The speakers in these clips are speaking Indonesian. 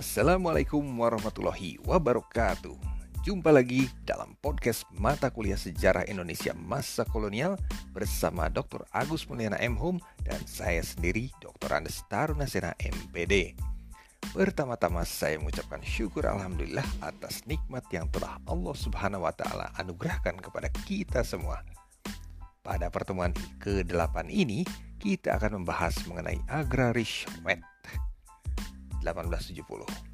Assalamualaikum warahmatullahi wabarakatuh. Jumpa lagi dalam podcast mata kuliah sejarah Indonesia masa kolonial bersama Dr. Agus Mulyana M. Hum dan saya sendiri Dr. Andes Tarunasena MPD. Pertama-tama saya mengucapkan syukur alhamdulillah atas nikmat yang telah Allah Subhanahu wa taala anugerahkan kepada kita semua. Pada pertemuan ke-8 ini, kita akan membahas mengenai agraris wet 1870.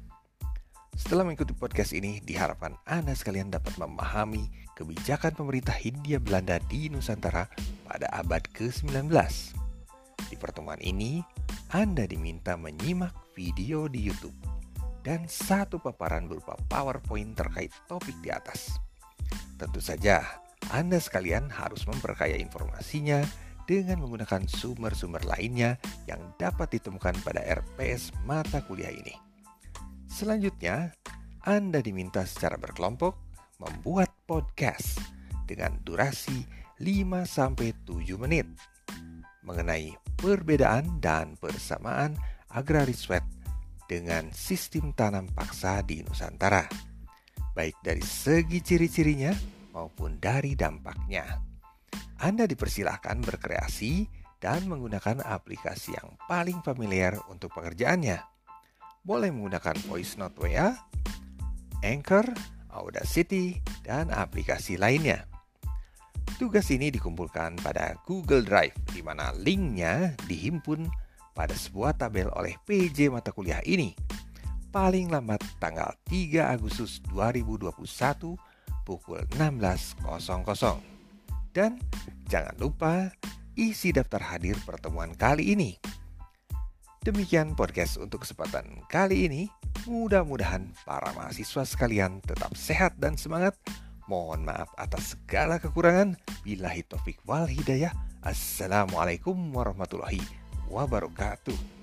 Setelah mengikuti podcast ini, diharapkan Anda sekalian dapat memahami kebijakan pemerintah Hindia Belanda di Nusantara pada abad ke-19. Di pertemuan ini, Anda diminta menyimak video di YouTube dan satu paparan berupa PowerPoint terkait topik di atas. Tentu saja, Anda sekalian harus memperkaya informasinya dengan menggunakan sumber-sumber lainnya yang dapat ditemukan pada RPS mata kuliah ini. Selanjutnya, Anda diminta secara berkelompok membuat podcast dengan durasi 5-7 menit mengenai perbedaan dan persamaan agraris wet dengan sistem tanam paksa di Nusantara, baik dari segi ciri-cirinya maupun dari dampaknya. Anda dipersilahkan berkreasi dan menggunakan aplikasi yang paling familiar untuk pekerjaannya. Boleh menggunakan voice note WA, Anchor, Audacity, dan aplikasi lainnya. Tugas ini dikumpulkan pada Google Drive, di mana linknya dihimpun pada sebuah tabel oleh PJ mata kuliah ini. Paling lambat tanggal 3 Agustus 2021 pukul 16.00. Dan jangan lupa isi daftar hadir pertemuan kali ini. Demikian podcast untuk kesempatan kali ini. Mudah-mudahan para mahasiswa sekalian tetap sehat dan semangat. Mohon maaf atas segala kekurangan. Bilahi taufik wal hidayah. Assalamualaikum warahmatullahi wabarakatuh.